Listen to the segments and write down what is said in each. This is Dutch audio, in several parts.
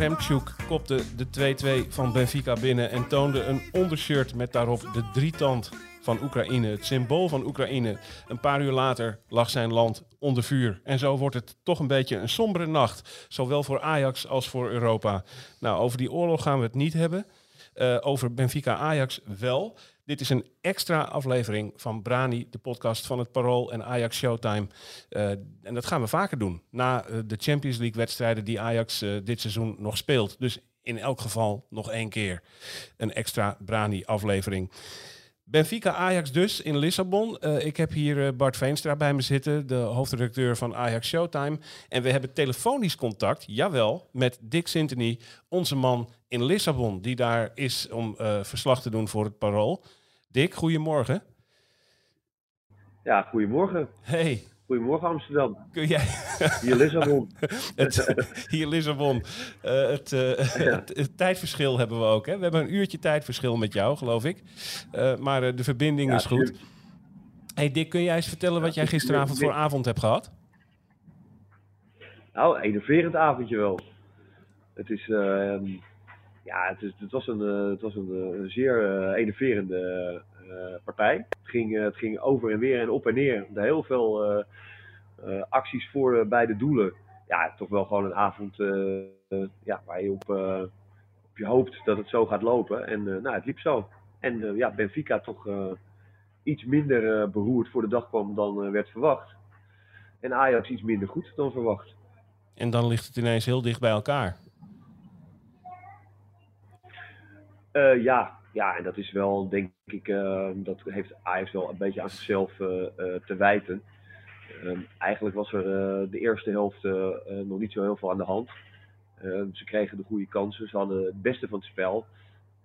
Roman Jaremchuk kopte de 2-2 van Benfica binnen en toonde een ondershirt met daarop de drietand van Oekraïne, het symbool van Oekraïne. Een paar uur later lag zijn land onder vuur. En zo wordt het toch een beetje een sombere nacht, zowel voor Ajax als voor Europa. Nou, over die oorlog gaan we het niet hebben. Eh, over Benfica Ajax wel. Dit is een extra aflevering van Brani, de podcast van het Parool en Ajax Showtime. Eh, en dat gaan we vaker doen. Na eh, de Champions League wedstrijden die Ajax eh, dit seizoen nog speelt. Dus in elk geval nog één keer een extra Brani aflevering. Benfica Ajax dus in Lissabon. Ik heb hier Bart Veenstra bij me zitten, de hoofdredacteur van Ajax Showtime. En we hebben telefonisch contact, jawel, met Dick Sintony, onze man in Lissabon, die daar is om verslag te doen voor het Parool. Dick, goedemorgen. Ja, goedemorgen. Hey, Goedemorgen Amsterdam. kun jij Hier Lissabon. het, hier Lissabon, eh, het, eh, het, het tijdverschil hebben we ook. Hè? We hebben een uurtje tijdverschil met jou, geloof ik. Eh, maar de verbinding Ja, is goed. tuurlijk. Hey Dick, kun jij eens vertellen wat jij gisteravond voor avond hebt gehad? Nou, enerverend avondje wel. Het is, ehm, ja, het, is, het was een, eh, het was een, eh, zeer eh, enerverende partij. Het ging, het ging over en weer en op en neer. Er heel veel acties voor eh, beide doelen. Ja, toch wel gewoon een avond ja, waar je op, op je hoopt dat het zo gaat lopen. En nou, het liep zo. En ja, Benfica toch iets minder beroerd voor de dag kwam dan werd verwacht. En Ajax iets minder goed dan verwacht. En dan ligt het ineens heel dicht bij elkaar. Eh, ja, ja, en dat is wel, denk ik, eh, dat heeft Ajax wel een beetje aan zichzelf eh, te wijten. Ehm, eigenlijk was er de eerste helft nog niet zo heel veel aan de hand. Ehm, ze kregen de goede kansen, ze hadden het beste van het spel.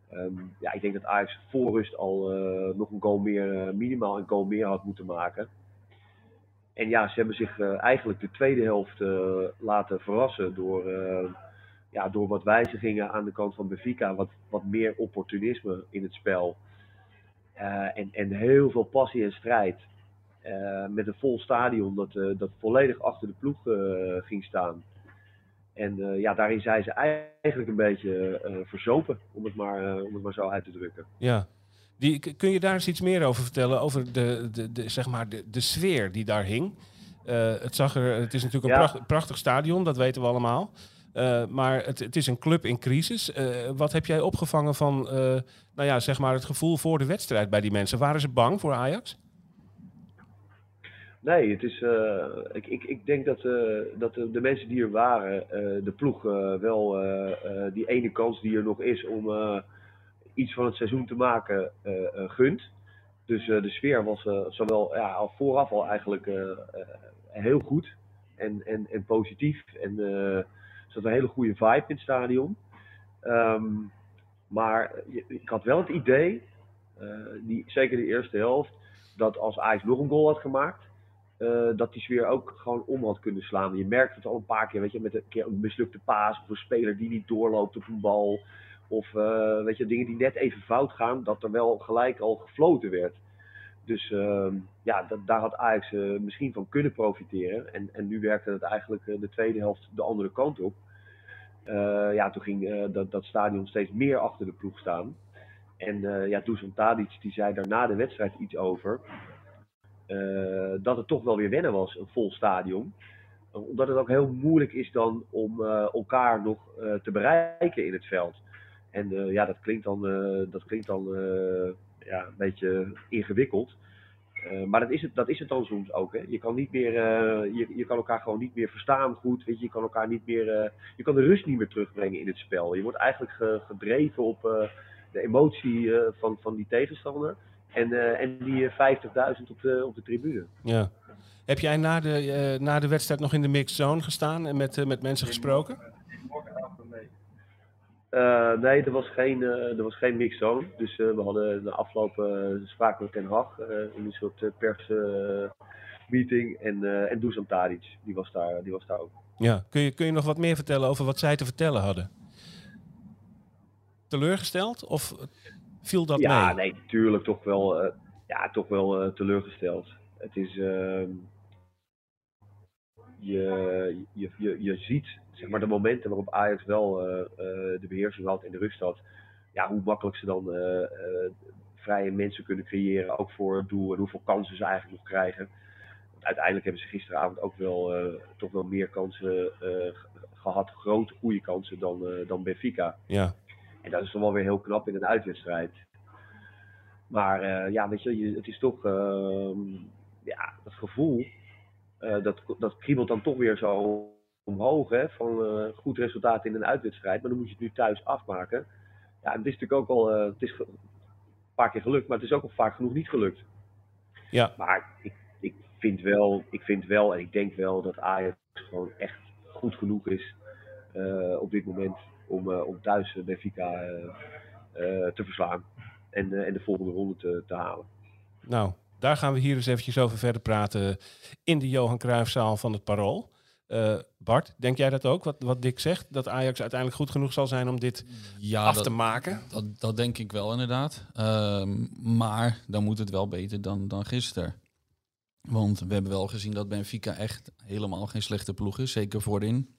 Ehm, ja, ik denk dat Ajax voor rust al nog een goal meer, minimaal een goal meer had moeten maken. En ja, ze hebben zich eigenlijk de tweede helft laten verrassen door, ja, door wat wijzigingen aan de kant van Benfica. Wat, wat meer opportunisme in het spel. Eh, en, en heel veel passie en strijd. Eh, met een vol stadion dat, eh, dat volledig achter de ploeg ging staan. En ja, daarin zijn ze eigenlijk een beetje verzopen, om het, maar, om het maar zo uit te drukken. Ja. Die, kun je daar eens iets meer over vertellen? Over de, de, de, zeg maar de, de sfeer die daar hing. Het, zag er, het is natuurlijk een Ja. prachtig stadion, dat weten we allemaal. Eh, maar het, het is een club in crisis. Eh, wat heb jij opgevangen van eh, nou ja, zeg maar het gevoel voor de wedstrijd bij die mensen? Waren ze bang voor Ajax? Nee, het is, ik, ik, ik denk dat, dat de, mensen die er waren, de ploeg wel die ene kans die er nog is om iets van het seizoen te maken, gunt. Dus de sfeer was zowel ja, al vooraf al eigenlijk heel goed en, en, en positief. En zat een hele goede vibe in het stadion. Ehm, maar ik had wel het idee, eh, die, zeker de eerste helft, dat als Ajax nog een goal had gemaakt, eh, dat die sfeer ook gewoon om had kunnen slaan. Je merkt het al een paar keer, weet je, met een keer een mislukte paas of een speler die niet doorloopt op een bal. Of eh, weet je, dingen die net even fout gaan, dat er wel gelijk al gefloten werd. Dus ehm, ja, dat, daar had Ajax misschien van kunnen profiteren. En, en nu werkte het eigenlijk de tweede helft de andere kant op. Eh, ja, toen ging eh, dat, dat stadion steeds meer achter de ploeg staan. En eh ja, Dusan Tadic die zei daar na de wedstrijd iets over. dat het toch wel weer wennen was, een vol stadion. Omdat het ook heel moeilijk is dan om elkaar nog te bereiken in het veld. En ja, dat klinkt dan, dat klinkt dan ja, een beetje ingewikkeld. Eh, maar dat is, het, dat is het dan soms ook. Hè? Je, kan niet meer, eh, je, je kan elkaar gewoon niet meer verstaan goed. Weet je, je kan elkaar niet meer. eh, je kan de rust niet meer terugbrengen in het spel. Je wordt eigenlijk ge- gedreven op, eh, de emotie eh, van, van die tegenstander. En, eh, en die eh, 50.000 op de, op de tribune. Ja. Heb jij na de, eh, na de wedstrijd nog in de mixed zone gestaan en met, met mensen gesproken? Eh, nee, er was geen, eh er was geen mixzone. Dus eh, we hadden de uh, spraken we Ten Hag in een soort uh, persmeeting. en, en Dusan Tadic, die was daar, die was daar ook. Ja. Kun je, kun je nog wat meer vertellen over wat zij te vertellen hadden? Teleurgesteld of viel dat ja, mee? nee, natuurlijk toch wel, ja, toch wel teleurgesteld. Het is. ehm, je, je, je, je ziet zeg maar, de momenten waarop Ajax wel eh, eh, de beheersing had in de rust had. Ja, hoe makkelijk ze dan eh, vrije mensen kunnen creëren, ook voor het doel. En hoeveel kansen ze eigenlijk nog krijgen. Want uiteindelijk hebben ze gisteravond ook wel, toch wel meer kansen eh, ge- gehad. Grote, goede kansen dan, dan Benfica. Ja. En dat is dan wel weer heel knap in een uitwedstrijd. Maar ja, weet je, het is toch ehm, ja, dat gevoel, dat, dat kriebelt dan toch weer zo omhoog. Hè, van eh, goed resultaat in een uitwedstrijd, maar dan moet je het nu thuis afmaken. Ja, het is natuurlijk ook al, eh, het is een paar keer gelukt, maar het is ook al vaak genoeg niet gelukt. Ja. Maar ik, ik, vind wel, ik vind wel en ik denk wel dat Ajax gewoon echt goed genoeg is eh, op dit moment om, om thuis Benfica te verslaan. En, en de volgende ronde te, te halen. Nou, daar gaan we hier eens eventjes over verder praten in de Johan Cruijffzaal van het Parool. Eh, Bart, denk jij dat ook, wat, wat Dick zegt? Dat Ajax uiteindelijk goed genoeg zal zijn om dit Ja, af dat, te maken? dat, dat denk ik wel inderdaad. Ehm, maar dan moet het wel beter dan, dan gisteren. Want we hebben wel gezien dat Benfica echt helemaal geen slechte ploeg is. Zeker voorin.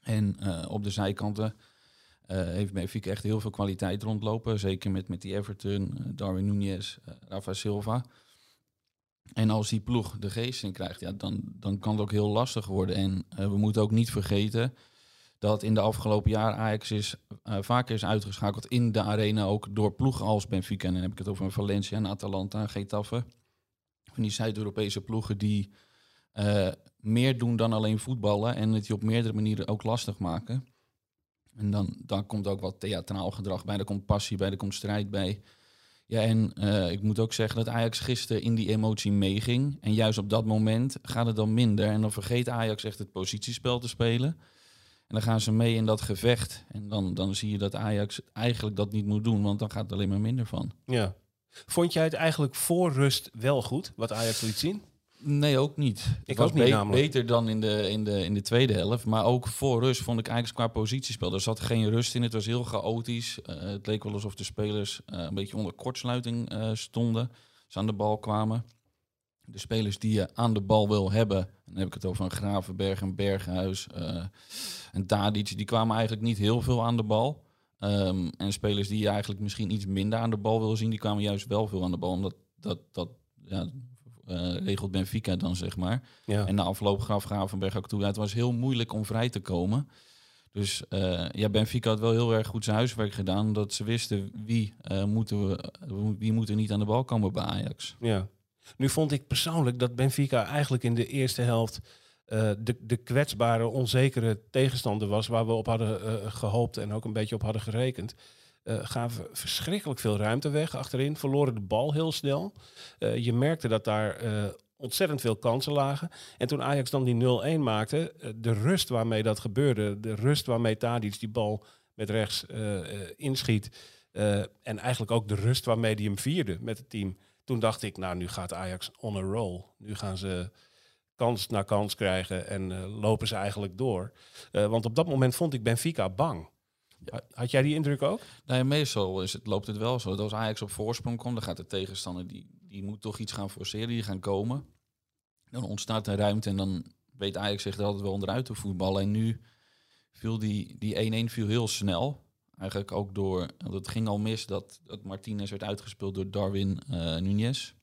En eh, op de zijkanten eh, heeft Benfica echt heel veel kwaliteit rondlopen. Zeker met, met die Everton, Darwin Nunez, Rafa Silva. En als die ploeg de geest in krijgt, ja, dan, dan kan het ook heel lastig worden. En eh, we moeten ook niet vergeten dat in de afgelopen jaren Ajax is, eh, vaker is uitgeschakeld in de arena, ook door ploegen als Benfica. En dan heb ik het over Valencia, en Atalanta, Getafe. Van die Zuid-Europese ploegen die eh, meer doen dan alleen voetballen en het je op meerdere manieren ook lastig maken. En dan, dan komt ook wat theatraal gedrag bij, er komt passie bij, er komt strijd bij. Ja, en eh, ik moet ook zeggen dat Ajax gisteren in die emotie meeging. En juist op dat moment gaat het dan minder. En dan vergeet Ajax echt het positiespel te spelen. En dan gaan ze mee in dat gevecht. En dan, dan zie je dat Ajax eigenlijk dat niet moet doen, want dan gaat het alleen maar minder van. Ja. Vond jij het eigenlijk voor rust wel goed, wat Ajax liet zien? Nee, ook niet. Ik het was ook niet, be- beter dan in de, in, de, in de tweede helft. Maar ook voor rust vond ik eigenlijk qua positiespel. Er zat geen rust in. Het was heel chaotisch. Eh, het leek wel alsof de spelers eh, een beetje onder kortsluiting eh, stonden. Ze aan de bal kwamen. De spelers die je aan de bal wil hebben. Dan heb ik het over een Gravenberg, een Berghuis, een Tadic. Die kwamen eigenlijk niet heel veel aan de bal. Ehm, en spelers die je eigenlijk misschien iets minder aan de bal wil zien, die kwamen juist wel veel aan de bal. Omdat dat, dat ja, regelt Benfica dan, zeg maar. Ja. En na afloop gaf Gravenberg ook toe. ja, het was heel moeilijk om vrij te komen. Dus eh, ja, Benfica had wel heel erg goed zijn huiswerk gedaan. Dat ze wisten wie, eh, moeten we, wie moet er niet aan de bal komen bij Ajax. Ja. Nu vond ik persoonlijk dat Benfica eigenlijk in de eerste helft eh, de, de kwetsbare, onzekere tegenstander was waar we op hadden eh, gehoopt en ook een beetje op hadden gerekend. Eh, gaven verschrikkelijk veel ruimte weg achterin, verloren de bal heel snel. Eh, je merkte dat daar eh, ontzettend veel kansen lagen. En toen Ajax dan die 0-1 maakte, de rust waarmee dat gebeurde, de rust waarmee Tadic die bal met rechts inschiet en eigenlijk ook de rust waarmee hij hem vierde met het team. Toen dacht ik, nou nu gaat Ajax on a roll. Nu gaan ze kans na kans krijgen en lopen ze eigenlijk door. Want op dat moment vond ik Benfica bang. Ha- Had jij die indruk ook? Ja, meestal is het, loopt het wel zo. Dat als Ajax op voorsprong komt, dan gaat de tegenstander die, die moet toch iets gaan forceren, die gaan komen. Dan ontstaat er ruimte en dan weet Ajax zich er altijd wel onderuit te voetballen. En nu viel die, die 1-1 viel heel snel. Eigenlijk ook door, want het ging al mis dat, dat Martinez werd uitgespeeld door Darwin eh Nunez.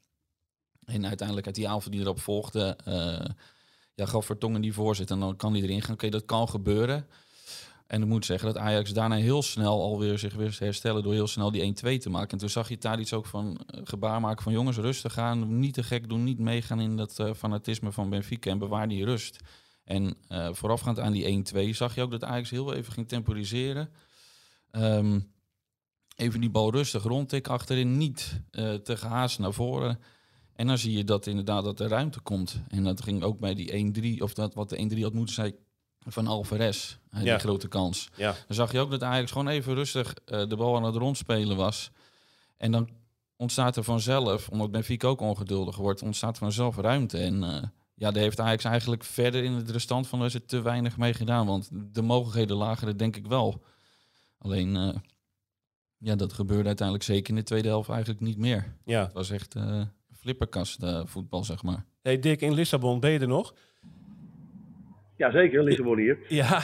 En uiteindelijk uit die avond die erop volgde, eh ja, gaf Vertongen die voorzet en dan kan die erin gaan. Oké, dat kan gebeuren. En ik moet zeggen dat Ajax daarna heel snel alweer zich weer herstellen door heel snel die 1-2 te maken. En toen zag je Tadic ook van eh, gebaar maken van jongens, rustig gaan, niet te gek doen, niet meegaan in dat eh, fanatisme van Benfica en bewaar die rust. En eh, voorafgaand aan die 1-2 zag je ook dat Ajax heel even ging temporiseren. Ehm, even die bal rustig rondtikken achterin, niet te gehaast naar voren. En dan zie je dat inderdaad dat er ruimte komt. En dat ging ook bij die 1-3, of dat wat de 1-3 had moeten zijn van Alvarez, die Ja. grote kans. Ja. Dan zag je ook dat Ajax gewoon even rustig eh, de bal aan het rondspelen was. En dan ontstaat er vanzelf, omdat Benfica ook ongeduldig wordt, ontstaat vanzelf ruimte. En eh, ja, daar heeft Ajax eigenlijk verder in het restant van de wedstrijd te weinig mee gedaan. Want de mogelijkheden lagen er denk ik wel. Alleen, eh, ja, dat gebeurde uiteindelijk zeker in de tweede helft eigenlijk niet meer. ja. Het was echt flipperkast voetbal, zeg maar. Hey Dick, in Lissabon ben je er nog? Jazeker, Lissabon hier. Ja.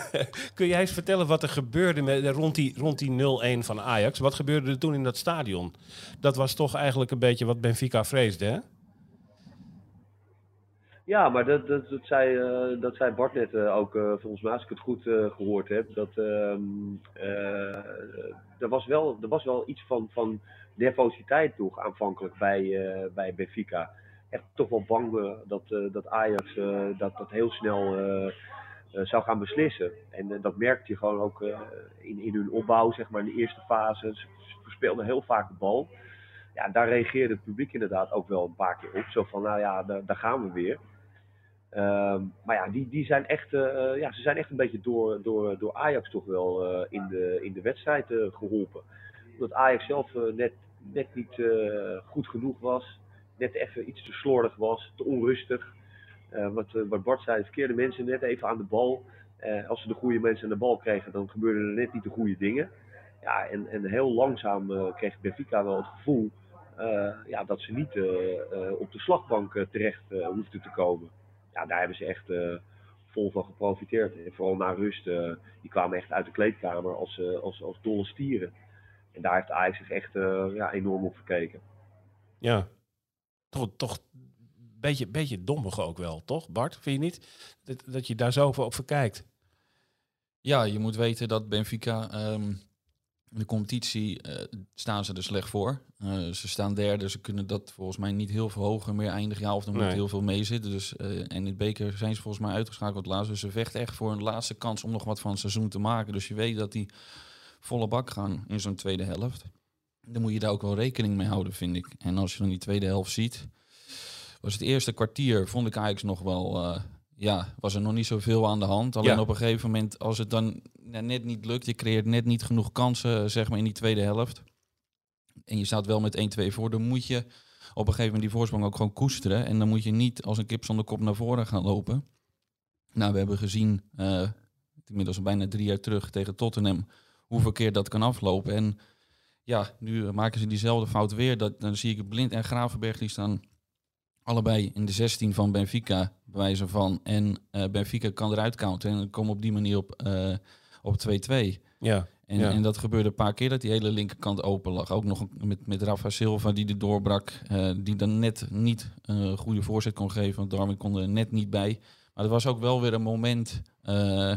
Kun jij eens vertellen wat er gebeurde met, rond die, rond die 0-1 van Ajax? Wat gebeurde er toen in dat stadion? Dat was toch eigenlijk een beetje wat Benfica vreesde, hè? Ja, maar dat, dat, dat, zei, eh, dat zei Bart net eh, ook, eh, volgens mij, als ik het goed eh, gehoord heb. Dat ehm, eh, er, was wel, er was wel iets van, van nervositeit nog aanvankelijk bij, eh, bij Benfica. Toch wel bang eh, dat, eh, dat Ajax eh, dat, dat heel snel zou gaan beslissen. En dat merkte je gewoon ook in, in hun opbouw, zeg maar, in de eerste fase. Ze verspeelden heel vaak de bal. Ja, daar reageerde het publiek inderdaad ook wel een paar keer op. Zo van, nou ja, daar, gaan we weer. Ehm, maar ja, die, die zijn echt, ja, ze zijn echt een beetje door, door, door Ajax toch wel in, de, in de wedstrijd eh, geholpen. Omdat Ajax zelf net, net niet goed genoeg was. Net even iets te slordig was, te onrustig. Eh, wat, eh, wat Bart zei, verkeerde mensen net even aan de bal. Eh, als ze de goede mensen aan de bal kregen, dan gebeurden er net niet de goede dingen. Ja, en, en heel langzaam kreeg Benfica wel het gevoel ja, dat ze niet op de slagbank terecht hoefden te komen ja, daar hebben ze echt vol van geprofiteerd. Vooral na rust, die kwamen echt uit de kleedkamer als, als, als dolle stieren. En daar heeft Ajax zich echt ja, enorm op verkeken. Ja. Toch, toch een beetje, beetje dommig ook wel, toch Bart? Vind je niet? Dat, dat je daar zoveel op verkijkt. Ja, je moet weten dat Benfica ehm, in de competitie eh, staan ze er slecht voor. Eh, ze staan derde, ze kunnen dat volgens mij niet heel veel hoger meer eindigen. Ja, of er moet Nee. heel veel mee zitten. Dus, eh, en in het beker zijn ze volgens mij uitgeschakeld laatst. Dus ze vechten echt voor een laatste kans om nog wat van het seizoen te maken. Dus je weet dat die volle bak gaan in zo'n tweede helft. Dan moet je daar ook wel rekening mee houden, vind ik. En als je dan die tweede helft ziet, was het eerste kwartier, vond ik eigenlijk nog wel, eh, ja, was er nog niet zoveel aan de hand. Alleen Ja. op een gegeven moment, als het dan ja, net niet lukt, je creëert net niet genoeg kansen, eh, zeg maar, in die tweede helft. En je staat wel met 1-2 voor, dan moet je op een gegeven moment die voorsprong ook gewoon koesteren. En dan moet je niet als een kip zonder kop naar voren gaan lopen. Nou, we hebben gezien, eh, inmiddels bijna drie jaar terug tegen Tottenham, hoeveel keer dat kan aflopen. En ja, nu maken ze diezelfde fout weer. Dat, dan zie ik Blind en Gravenberg, die staan allebei in de 16 van Benfica, wijze van. En eh, Benfica kan eruit counteren en dan komen op die manier op, eh, op 2-2. Ja. En, Ja. en dat gebeurde een paar keer dat die hele linkerkant open lag. Ook nog met, met Rafa Silva die er doorbrak. eh, die dan net niet eh, een goede voorzet kon geven. Want Darwin kon er net niet bij. Maar er was ook wel weer een moment eh,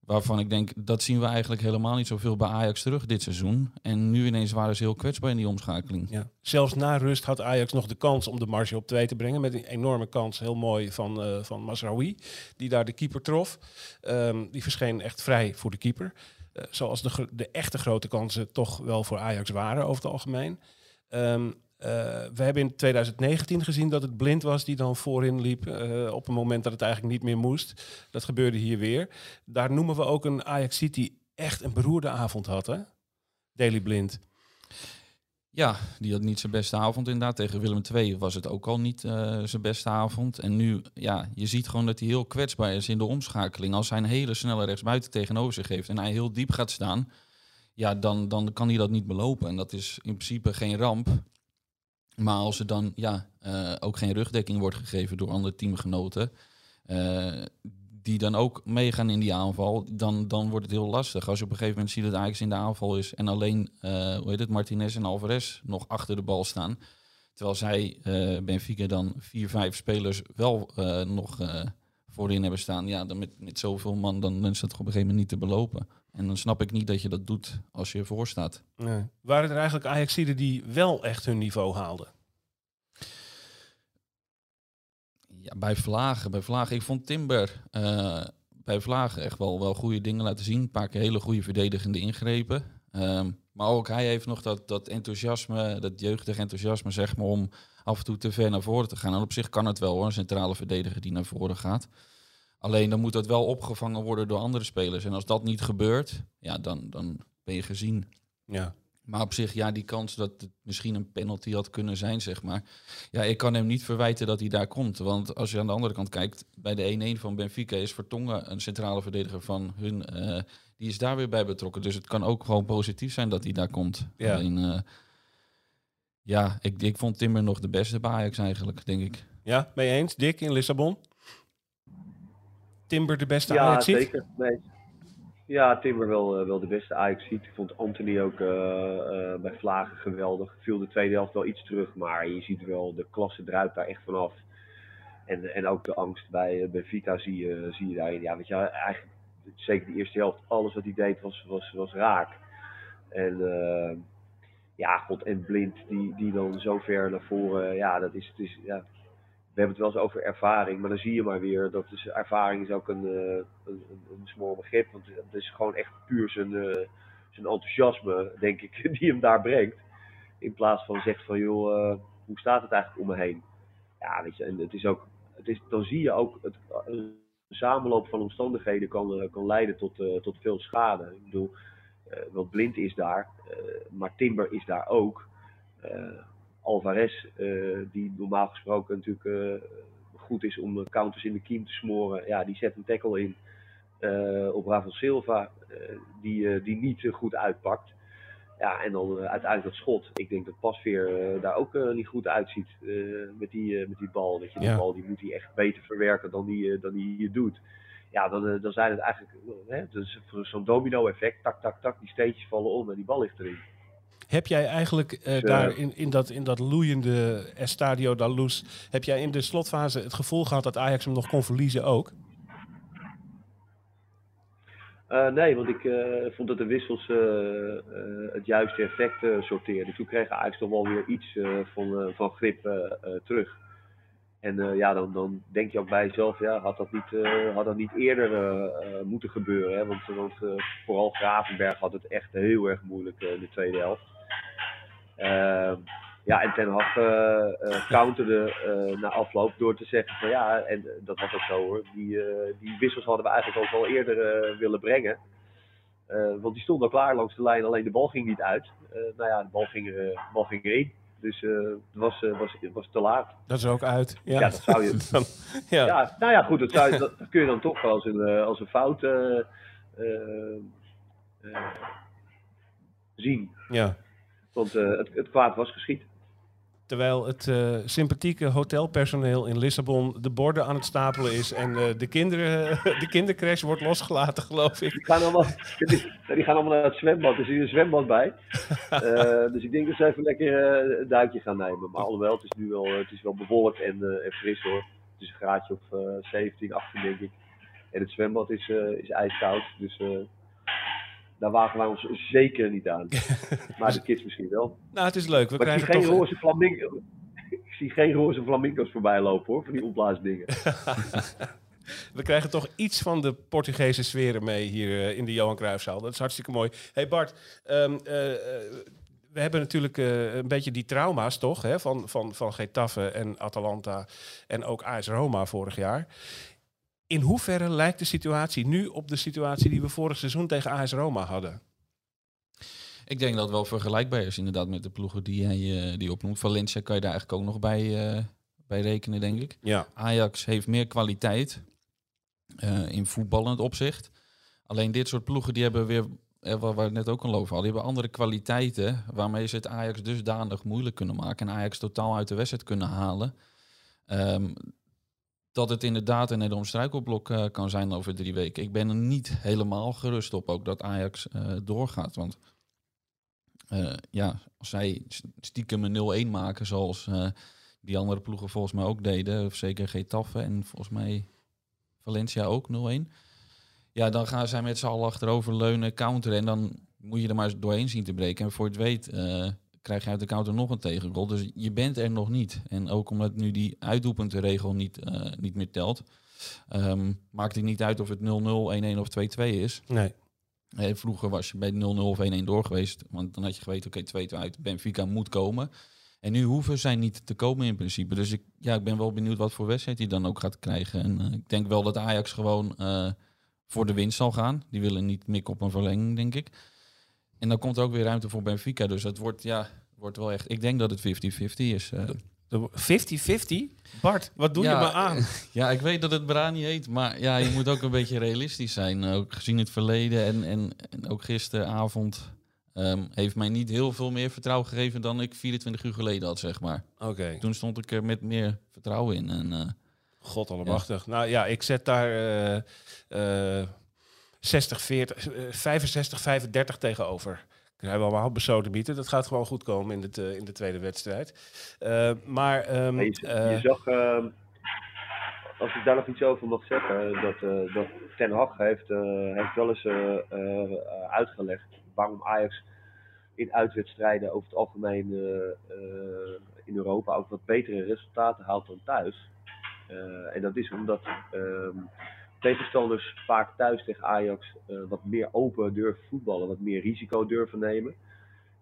waarvan ik denk... dat zien we eigenlijk helemaal niet zoveel bij Ajax terug dit seizoen. En nu ineens waren ze heel kwetsbaar in die omschakeling. Ja. Zelfs na rust had Ajax nog de kans om de marge op twee te brengen. Met een enorme kans, heel mooi, van, eh van Masraoui. Die daar de keeper trof. Ehm, die verscheen echt vrij voor de keeper. Eh, zoals de, de echte grote kansen toch wel voor Ajax waren over het algemeen. Ehm, eh, we hebben in 2019 gezien dat het blind was die dan voorin liep. eh, op een moment dat het eigenlijk niet meer moest. Dat gebeurde hier weer. Daar noemen we ook een Ajax die echt een beroerde avond had. Hè? Daily Blind. Ja, die had niet zijn beste avond inderdaad. Tegen Willem II was het ook al niet eh, zijn beste avond. En nu, ja, je ziet gewoon dat hij heel kwetsbaar is in de omschakeling. Als hij een hele snelle rechtsbuiten tegenover zich heeft en hij heel diep gaat staan, ja, dan, dan kan hij dat niet belopen. En dat is in principe geen ramp. Maar als er dan ja, eh, ook geen rugdekking wordt gegeven door andere teamgenoten, eh, die dan ook meegaan in die aanval, dan, dan wordt het heel lastig. Als je op een gegeven moment ziet dat Ajax in de aanval is en alleen, eh, hoe heet het, Martinez en Alvarez nog achter de bal staan. Terwijl zij, Benfica, dan vier, vijf spelers wel nog voorin hebben staan. Ja, dan met, met zoveel man, dan is dat op een gegeven moment niet te belopen. En dan snap ik niet dat je dat doet als je ervoor staat. Nee. Waren er eigenlijk Ajaxiden die wel echt hun niveau haalden? Ja, bij Vlagen, bij Vlagen. Ik vond Timber eh, bij Vlagen echt wel, wel goede dingen laten zien. Een paar keer hele goede verdedigende ingrepen. Ehm, Maar ook hij heeft nog dat, dat enthousiasme, dat jeugdig enthousiasme, zeg maar, om af en toe te ver naar voren te gaan. En op zich kan het wel hoor, een centrale verdediger die naar voren gaat. Alleen dan moet dat wel opgevangen worden door andere spelers. En als dat niet gebeurt, ja, dan, dan ben je gezien. Ja. Maar op zich, ja, die kans dat het misschien een penalty had kunnen zijn, zeg maar. Ja, ik kan hem niet verwijten dat hij daar komt. Want als je aan de andere kant kijkt, bij de 1-1 van Benfica is Vertongen een centrale verdediger van hun. eh, die is daar weer bij betrokken. Dus het kan ook gewoon positief zijn dat hij daar komt. Ja. Alleen, eh, ja, ik, ik vond Timber nog de beste bij Ajax eigenlijk, denk ik. Ja, mee eens? Dick in Lissabon? Timber de beste Ja, Ajax zeker. Nee. Ja, Timber wel, eh, wel de beste Ajax ziet. Ik vond Anthony ook eh, eh, bij Vlagen geweldig. Viel de tweede helft wel iets terug, maar je ziet wel de klasse druipt daar echt vanaf. En, en ook de angst bij uh, Benfica zie je, zie je daarin. Ja, weet je, eigenlijk zeker de eerste helft, alles wat hij deed was, was, was raak. En uh, ja, God en Blind, die, die dan zo ver naar voren, ja, dat is, het is ja, we hebben het wel eens over ervaring, maar dan zie je maar weer dat dus ervaring is ook een, uh, een, een, een smal begrip. Want het is gewoon echt puur zijn, uh, zijn enthousiasme, denk ik, die hem daar brengt. In plaats van zegt van, joh, uh, hoe staat het eigenlijk om me heen? Ja, weet je, en het is ook, het is, dan zie je ook, het, een samenloop van omstandigheden kan, kan leiden tot, tot veel schade. Ik bedoel, want Blind is daar, maar Timber is daar ook. Alvarez, uh, die normaal gesproken natuurlijk uh, goed is om counters in de kiem te smoren, ja, die zet een tackle in uh, op Ravel Silva, die, die niet goed uitpakt. Ja, en dan uiteindelijk dat schot. Ik denk dat Pasveer daar ook niet goed uitziet met, die, met die bal. Dat je, die Ja. bal die moet hij echt beter verwerken dan die, dan die hier doet. Ja, dan, dan zijn het eigenlijk hè, dus zo'n domino-effect. Tak, tak, tak, die steentjes vallen om en die bal ligt erin. Heb jij eigenlijk eh, eh, daar in, in, dat, in dat loeiende Estadio da Luz, heb jij in de slotfase het gevoel gehad dat Ajax hem nog kon verliezen ook? Uh, nee, want ik uh, vond dat de wissels het juiste effect sorteerden. Toen kreeg Ajax toch wel weer iets van, van grip terug. En ja, dan, dan denk je ook bij jezelf, ja, had dat niet, had dat niet eerder moeten gebeuren. Hè? Want, vooral Gravenberg had het echt heel erg moeilijk in de tweede helft. Ehm, ja, en Ten Hag counterde na afloop door te zeggen van ja, en dat was ook zo hoor, die, die wissels hadden we eigenlijk ook al eerder willen brengen. want die stonden al klaar langs de lijn, alleen de bal ging niet uit. nou ja, de bal ging, de bal ging erin. Dus het was, was, was te laat. Dat is ook uit. Ja, ja dat zou je. Dan, ja. ja. nou ja, goed, dat, zou je, dat kun je dan toch als een, als een fout zien. ja. Want het, het, kwaad was geschied. Terwijl het uh, sympathieke hotelpersoneel in Lissabon de borden aan het stapelen is en uh, de, kinderen, de kindercrash wordt losgelaten, geloof ik. Die gaan allemaal, die gaan allemaal naar het zwembad. Er zit een zwembad bij. Uh, dus ik denk dat ze even lekker een duikje gaan nemen. Maar alhoewel, het is nu wel, het is wel bewolkt en, en fris hoor. Het is een graadje of 17, 18 denk ik. En het zwembad is, is ijskoud. Dus daar wagen wij ons zeker niet aan. Maar de kids misschien wel. Nou, het is leuk. We maar krijgen ik zie geen toch... roze flamingo. ik zie geen roze flamingo's voorbij lopen hoor, van die opblaasdingen. We krijgen toch iets van de Portugese sferen mee hier uh, in de Johan Cruijffzaal. Dat is hartstikke mooi. hey Bart, um, uh, uh, we hebben natuurlijk uh, een beetje die trauma's toch, hè, van, van, van Getafe en Atalanta en ook AS Roma vorig jaar. In hoeverre lijkt de situatie nu op de situatie die we vorig seizoen tegen AS Roma hadden? Ik denk dat het wel vergelijkbaar is inderdaad met de ploegen die hij die opnoemt. Valencia kan je daar eigenlijk ook nog bij, uh, bij rekenen, denk ik. Ja. Ajax heeft meer kwaliteit uh, in voetballend opzicht. Alleen dit soort ploegen die hebben weer, eh, waar we het net ook al over hadden, die hebben andere kwaliteiten waarmee ze het Ajax dusdanig moeilijk kunnen maken en Ajax totaal uit de wedstrijd kunnen halen. Um, dat het inderdaad een enorm struikelblok uh, kan zijn over drie weken. Ik ben er niet helemaal gerust op ook dat Ajax uh, doorgaat. Want uh, ja, als zij stiekem een 0-1 maken zoals die andere ploegen volgens mij ook deden, of zeker Getafe en volgens mij Valencia ook 0-1. Ja, dan gaan zij met z'n allen achterover leunen, counteren en dan moet je er maar doorheen zien te breken. En voor het weet krijg je uit de counter nog een tegengoal. Dus je bent er nog niet. En ook omdat nu die uitdoelpuntenregel niet, uh, niet meer telt, um, maakt het niet uit of het 0-0, 1-1 of 2-2 is. Nee. Eh, vroeger was je bij 0-0 of 1-1 door geweest. Want dan had je geweten, oké, 2-2 uit. Benfica moet komen. En nu hoeven zij niet te komen in principe. Dus ik, ja, ik ben wel benieuwd wat voor wedstrijd hij dan ook gaat krijgen. En eh, ik denk wel dat Ajax gewoon eh, voor de winst zal gaan. Die willen niet mikken op een verlenging, denk ik. En dan komt er ook weer ruimte voor Benfica. Dus het wordt, ja, wordt wel echt... Ik denk dat het 50-50 is. eh. De 50-50? Bart, wat doe Ja, je me aan? Ja, ik weet dat het Brani heet, maar ja, je moet ook een beetje realistisch zijn. Ook gezien het verleden en, en, en ook gisteravond ehm, heeft mij niet heel veel meer vertrouwen gegeven dan ik 24 uur geleden had, zeg maar. Oké, Toen stond ik er met meer vertrouwen in. En, eh, god allemachtig. Nou ja, ik zet daar eh, eh, 60, 40, eh, 65, 35 tegenover. Ik heb wel wat besoden bieden. Dat gaat gewoon goed komen in, het, eh, in de tweede wedstrijd. Eh, maar ehm, Maar je, eh, je zag, ehm, als ik daar nog iets over mag zeggen, dat, eh, dat Ten Hag heeft, eh, heeft wel eens eh, eh, uitgelegd waarom Ajax in uitwedstrijden over het algemeen eh, eh, in Europa ook wat betere resultaten haalt dan thuis. Eh, en dat is omdat ehm, tegenstanders vaak thuis tegen Ajax eh, wat meer open durven voetballen, wat meer risico durven nemen.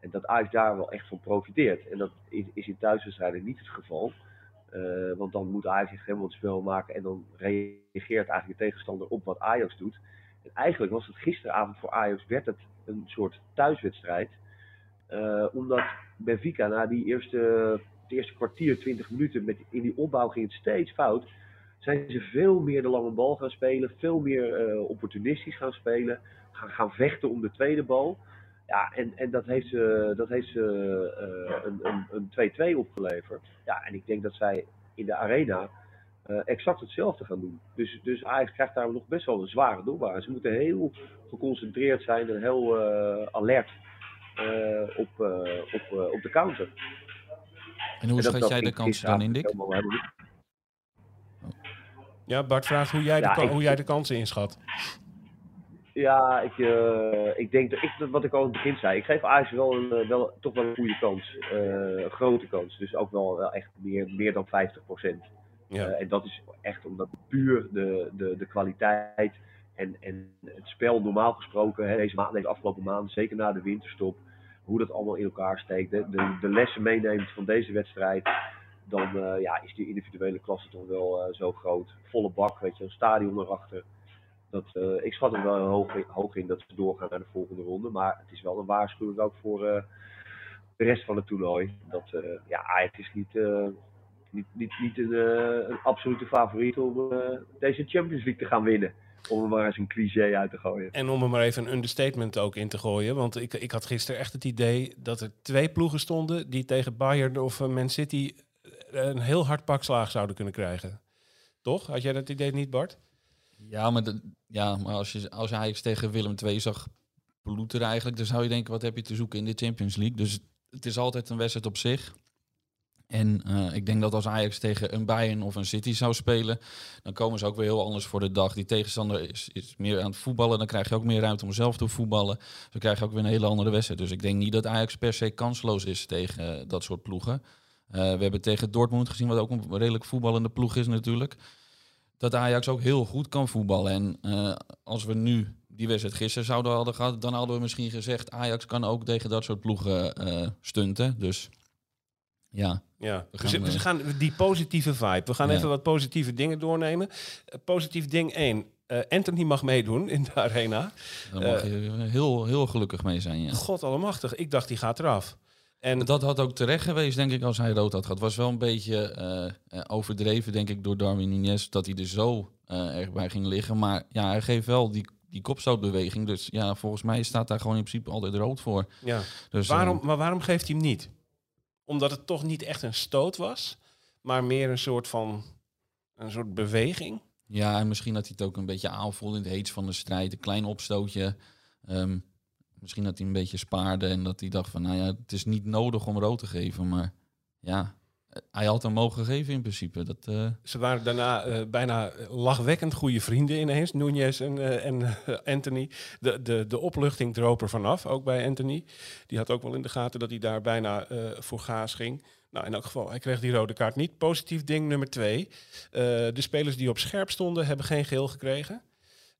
En dat Ajax daar wel echt van profiteert. En dat is, in thuiswedstrijden niet het geval. Eh, want dan moet Ajax zich helemaal het spel maken en dan reageert eigenlijk de tegenstander op wat Ajax doet. En eigenlijk was het gisteravond voor Ajax werd het een soort thuiswedstrijd. Eh, omdat Benfica na die eerste, het eerste kwartier, 20 minuten, met, in die opbouw ging het steeds fout. Zijn ze veel meer de lange bal gaan spelen, veel meer eh, opportunistisch gaan spelen, gaan, gaan vechten om de tweede bal. Ja, en, en dat heeft ze, dat heeft ze eh, een, een, een 2-2 opgeleverd. Ja, en ik denk dat zij in de arena eh, exact hetzelfde gaan doen. Dus, dus Ajax krijgt daar nog best wel een zware doelbaan. Ze moeten heel geconcentreerd zijn en heel alert op, op, op de counter. en hoe En dat- schat dat jij de kansen dan in, Dick? Ja, Bart vraagt hoe jij, de, Ja, ka- ik- hoe jij de kansen inschat. Ja, ik, eh, ik denk dat ik, wat ik al in het begin zei, ik geef Ajax wel, een, eh, wel toch wel een goede kans. Eh, een grote kans. Dus ook wel, wel echt meer, meer dan 50%. Ja. En dat is echt omdat puur de, de, de kwaliteit en, en het spel normaal gesproken, hè, deze, maand, deze afgelopen maanden, zeker na de winterstop, hoe dat allemaal in elkaar steekt. De, de lessen meeneemt van deze wedstrijd, dan eh, ja, is die individuele klasse toch wel eh, zo groot. Volle bak, weet je, een stadion erachter. Dat, eh, ik schat er wel hoog in, hoog in dat ze doorgaan naar de volgende ronde. Maar het is wel een waarschuwing ook voor de rest van het toernooi. Dat ja, Ajax is niet, niet, niet, niet een, absolute favoriet om deze Champions League te gaan winnen. Om er maar eens een cliché uit te gooien. En om er maar even een understatement ook in te gooien. Want ik, ik had gisteren echt het idee dat er twee ploegen stonden die tegen Bayern of Man City een heel hard pak slaag zouden kunnen krijgen. Toch? Had jij dat idee niet, Bart? Ja, maar, ja, maar als, je, als je Ajax tegen Willem II zag ploeteren eigenlijk, dan zou je denken, wat heb je te zoeken in de Champions League? Dus het is altijd een wedstrijd op zich. En eh, ik denk dat als Ajax tegen een Bayern of een City zou spelen, dan komen ze ook weer heel anders voor de dag. Die tegenstander is, is meer aan het voetballen, dan krijg je ook meer ruimte om zelf te voetballen. Ze krijgen ook weer een hele andere wedstrijd. Dus ik denk niet dat Ajax per se kansloos is tegen eh, dat soort ploegen. Eh, we hebben tegen Dortmund gezien, wat ook een redelijk voetballende ploeg is natuurlijk dat Ajax ook heel goed kan voetballen. En eh, als we nu die wedstrijd gisteren zouden hadden gehad, dan hadden we misschien gezegd Ajax kan ook tegen dat soort ploegen eh, stunten. Dus ja, Ja, We gaan, we eh, gaan die positieve vibe. We gaan Ja. even wat positieve dingen doornemen. Positief ding 1. Anthony mag meedoen in de arena. daar mag je heel, heel gelukkig mee zijn. Ja. God allemachtig, ik dacht die gaat eraf. En Dat had ook terecht geweest, denk ik, als hij rood had gehad. was wel een beetje eh, eh, overdreven, denk ik, door Darwin Nunez, dat hij er zo eh, erg bij ging liggen. Maar ja, hij geeft wel die, die kopstootbeweging. Dus ja, volgens mij staat daar gewoon in principe altijd rood voor. ja, Dus, waarom, maar waarom geeft hij hem niet? Omdat het toch niet echt een stoot was, maar meer een soort van een soort beweging. Ja, en misschien dat hij het ook een beetje aanvoelde in het heets van de strijd. Een klein opstootje. Ehm, misschien dat hij een beetje spaarde en dat hij dacht van, nou ja, het is niet nodig om rood te geven. Maar ja, hij had hem mogen geven in principe. Dat, eh, Ze waren daarna eh, bijna lachwekkend goede vrienden ineens, Nunez en, eh, en Anthony. De, de, de opluchting droop er vanaf, ook bij Anthony. Die had ook wel in de gaten dat hij daar bijna voor gaas ging. Nou, in elk geval, hij kreeg die rode kaart niet. Positief ding nummer twee. De spelers die op scherp stonden, hebben geen geel gekregen.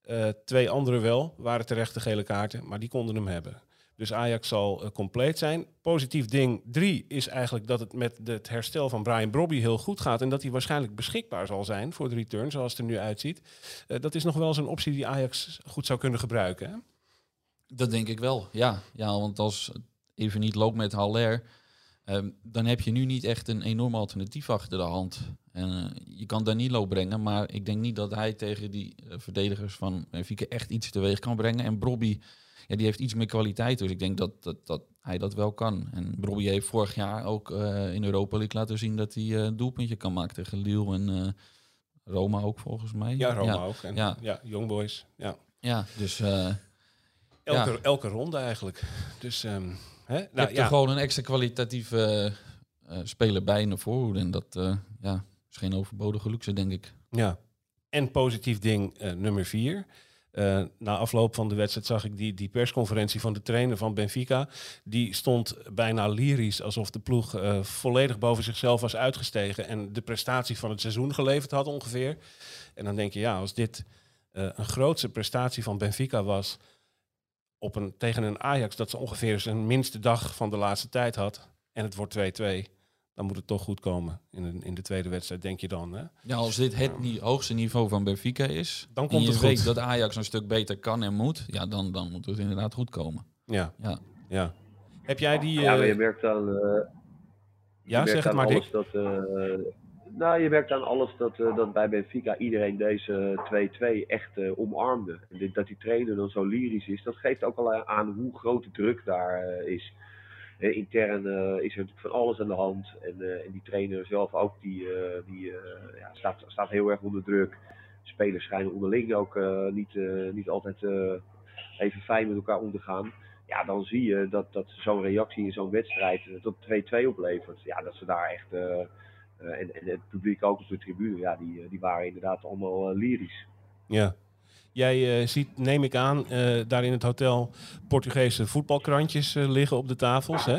Eh, twee anderen wel, waren terechte gele kaarten, maar die konden hem hebben. Dus Ajax zal eh, compleet zijn. Positief ding drie is eigenlijk dat het met de- het herstel van Brian Brobby heel goed gaat. En dat hij waarschijnlijk beschikbaar zal zijn voor de return, zoals het er nu uitziet. Eh, dat is nog wel eens een optie die Ajax goed zou kunnen gebruiken. Dat denk ik wel, ja. Ja, want als even niet loopt met Haller, ehm, dan heb je nu niet echt een enorm alternatief achter de hand. En, eh, je kan Danilo brengen, maar ik denk niet dat hij tegen die eh, verdedigers van Benfica echt iets teweeg kan brengen. En Brobby, ja, die heeft iets meer kwaliteit, dus ik denk dat, dat, dat hij dat wel kan. En Brobby heeft vorig jaar ook eh, in Europa League laten zien dat hij een doelpuntje kan maken tegen Lille en Roma ook volgens mij. Ja, Roma ja, ook. En, ja. ja. Young Boys. Ja. ja, dus Elke, elke ronde eigenlijk. Dus, ehm, hè? je Nou, hebt ja. er gewoon een extra kwalitatieve eh, eh, speler bij in de voorhoede. En dat eh, ja, is geen overbodige luxe, denk ik. Ja. En positief ding nummer vier. Na afloop van de wedstrijd zag ik die, die persconferentie van de trainer van Benfica. Die stond bijna lyrisch, alsof de ploeg volledig boven zichzelf was uitgestegen. En de prestatie van het seizoen geleverd had ongeveer. En dan denk je, ja, als dit een grootste prestatie van Benfica was. Op een, tegen een Ajax dat ze ongeveer zijn minste dag van de laatste tijd had. En het wordt 2-2. Dan moet het toch goed komen in, een, in de tweede wedstrijd, denk je dan. Hè? Ja, als dit het hoogste niveau van Benfica is, Dan en komt je het weet goed. dat Ajax een stuk beter kan en moet, ja, dan, dan moet het inderdaad goed komen. Ja, Ja. ja. Heb jij die... Ja, maar je eh, merkt aan, eh, je ja, merkt zeg het aan maar, alles dat, nou, je merkt aan alles dat, eh, dat bij Benfica iedereen deze 2-2 echt eh, omarmde. En dat die trainer dan zo lyrisch is, dat geeft ook al aan hoe groot de druk daar eh, is. Eh, intern eh, is er van alles aan de hand. En, eh, en die trainer zelf ook, die, eh, die eh, ja, staat, staat heel erg onder druk. Spelers schijnen onderling ook eh, niet, eh, niet altijd eh, even fijn met elkaar om te gaan ja, dan zie je dat, dat zo'n reactie in zo'n wedstrijd eh, tot 2-2 oplevert. Ja, dat ze daar echt, eh, eh, en, en het publiek ook op de tribune, ja, die, eh, die waren inderdaad allemaal eh, lyrisch. Ja. Jij eh, ziet, neem ik aan, eh, daar in het hotel Portugese voetbalkrantjes eh, liggen op de tafels. Hè?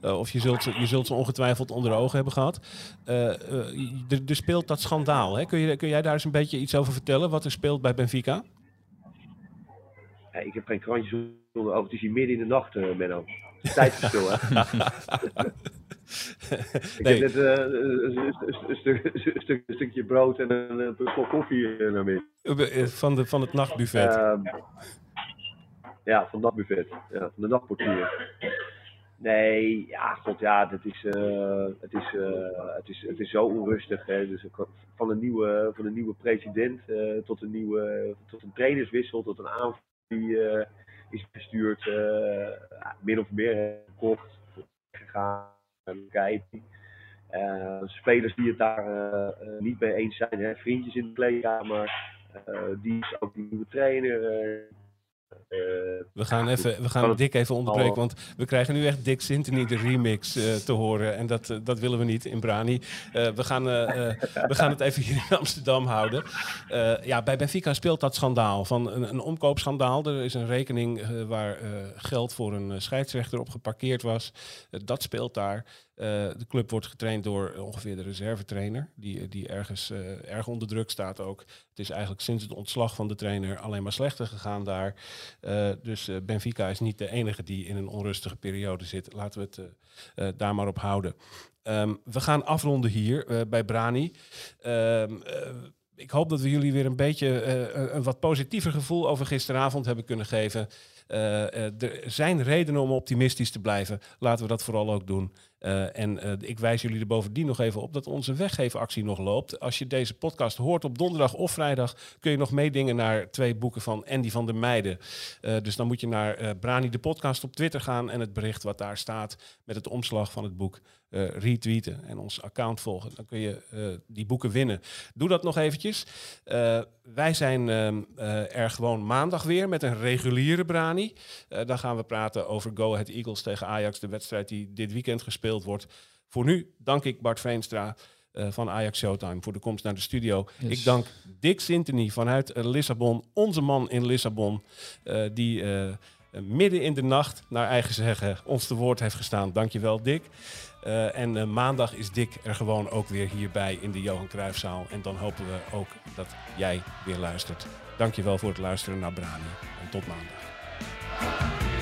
Eh, of je zult, ze, je zult ze ongetwijfeld onder de ogen hebben gehad. Eh, eh, er, speelt dat schandaal. Hè? Kun, je, kun jij daar eens een beetje iets over vertellen? Wat er speelt bij Benfica? Ja, ik heb geen krantjes ogen, het is hier midden in de nacht, eh Menno. Het Tijdverschil, hè? Ik Nee. heb net eh, een, een, stuk- een stuk- een stukje brood en een, slok koffie eh, naar binnen. Eh, Van, de, van het nachtbuffet. Ehm, ja, van dat buffet. Ja, van de nachtportier. Nee, ja, god, ja, dat is, eh, het, is, eh, het, is, het is zo onrustig. Hè. Dus van, een nieuwe, van een nieuwe president eh, tot, een nieuwe, tot een trainerswissel, tot een aanval die is gestuurd. eh, min of meer gekocht, gegaan. Kijken. Eh, spelers die het daar eh, eh, niet mee eens zijn, vriendjes in de kleedkamer. Eh, die is ook die nieuwe trainer. Eh, We gaan, even, we gaan Dick even onderbreken, want we krijgen nu echt Dick Sintony de remix eh, te horen. En dat, eh, dat willen we niet in Brani. We, gaan, we gaan het even hier in Amsterdam houden. Ja, bij Benfica speelt dat schandaal van een, een omkoopschandaal. Er is een rekening waar geld voor een scheidsrechter op geparkeerd was. Dat speelt daar. Eh, de club wordt getraind door ongeveer de reservetrainer, die, die ergens eh, erg onder druk staat ook. Het is eigenlijk sinds het ontslag van de trainer alleen maar slechter gegaan daar. Eh, dus Benfica is niet de enige die in een onrustige periode zit. Laten we het daar maar op houden. Ehm, we gaan afronden hier bij Brani. Ehm, eh, ik hoop dat we jullie weer een beetje een, wat positiever gevoel over gisteravond hebben kunnen geven. Er zijn redenen om optimistisch te blijven. Laten we dat vooral ook doen. Eh, en eh, ik wijs jullie er bovendien nog even op dat onze weggeefactie nog loopt. Als je deze podcast hoort op donderdag of vrijdag, kun je nog meedingen naar twee boeken van Andy van der Meijden. Eh, dus dan moet je naar Brani de podcast op Twitter gaan en het bericht wat daar staat met het omslag van het boek eh, retweeten en ons account volgen. Dan kun je eh, die boeken winnen. Doe dat nog eventjes. Eh, wij zijn ehm, eh, er gewoon maandag weer met een reguliere Brani. Dan gaan we praten over Go Ahead Eagles tegen Ajax, de wedstrijd die dit weekend gespeeld wordt. Voor nu dank ik Bart Veenstra van Ajax Showtime voor de komst naar de studio. Yes. Ik dank Dick Sintony vanuit Lissabon, onze man in Lissabon, die midden in de nacht, naar eigen zeggen, ons te woord heeft gestaan. Dankjewel, Dick. Eh, en eh, maandag is Dick er gewoon ook weer hierbij in de Johan Cruijffzaal. En dan hopen we ook dat jij weer luistert. Dankjewel voor het luisteren naar Brani. En tot maandag.